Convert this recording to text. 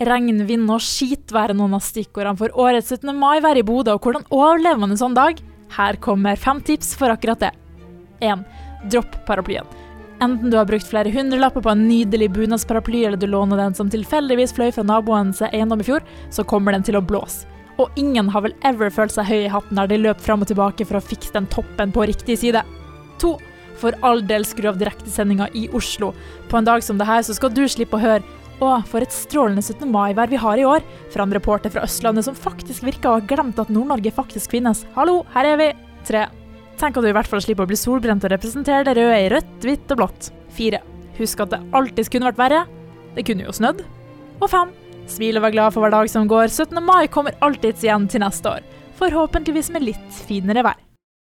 Regn, vind og skit være noen av stikkordene for årets 17. mai være i Bodø, og hvordan overlever man en sånn dag? Her kommer fem tips for akkurat det. 1. Dropp paraplyen. Enten du har brukt flere hundrelapper på en nydelig bunadsparaply, eller du låner den som tilfeldigvis fløy fra naboens eiendom i fjor, så kommer den til å blåse. Og ingen har vel ever følt seg høy i hatten der de løp fram og tilbake for å fikse den toppen på riktig side. 2. For all del skru av direktesendinga i Oslo. På en dag som det her så skal du slippe å høre å, for et strålende 17. mai-vær vi har i år, fra en reporter fra Østlandet som faktisk virka å ha glemt at Nord-Norge faktisk finnes. Hallo, her er vi! 3. Tenk at du i hvert fall slipper å bli solbrent og representere det røde i rødt, hvitt og blått. 4. Husk at det alltid kunne vært verre. Det kunne jo snødd. Og 5. Smil og vær glad for hver dag som går. 17. mai kommer alltids igjen til neste år. Forhåpentligvis med litt finere vær.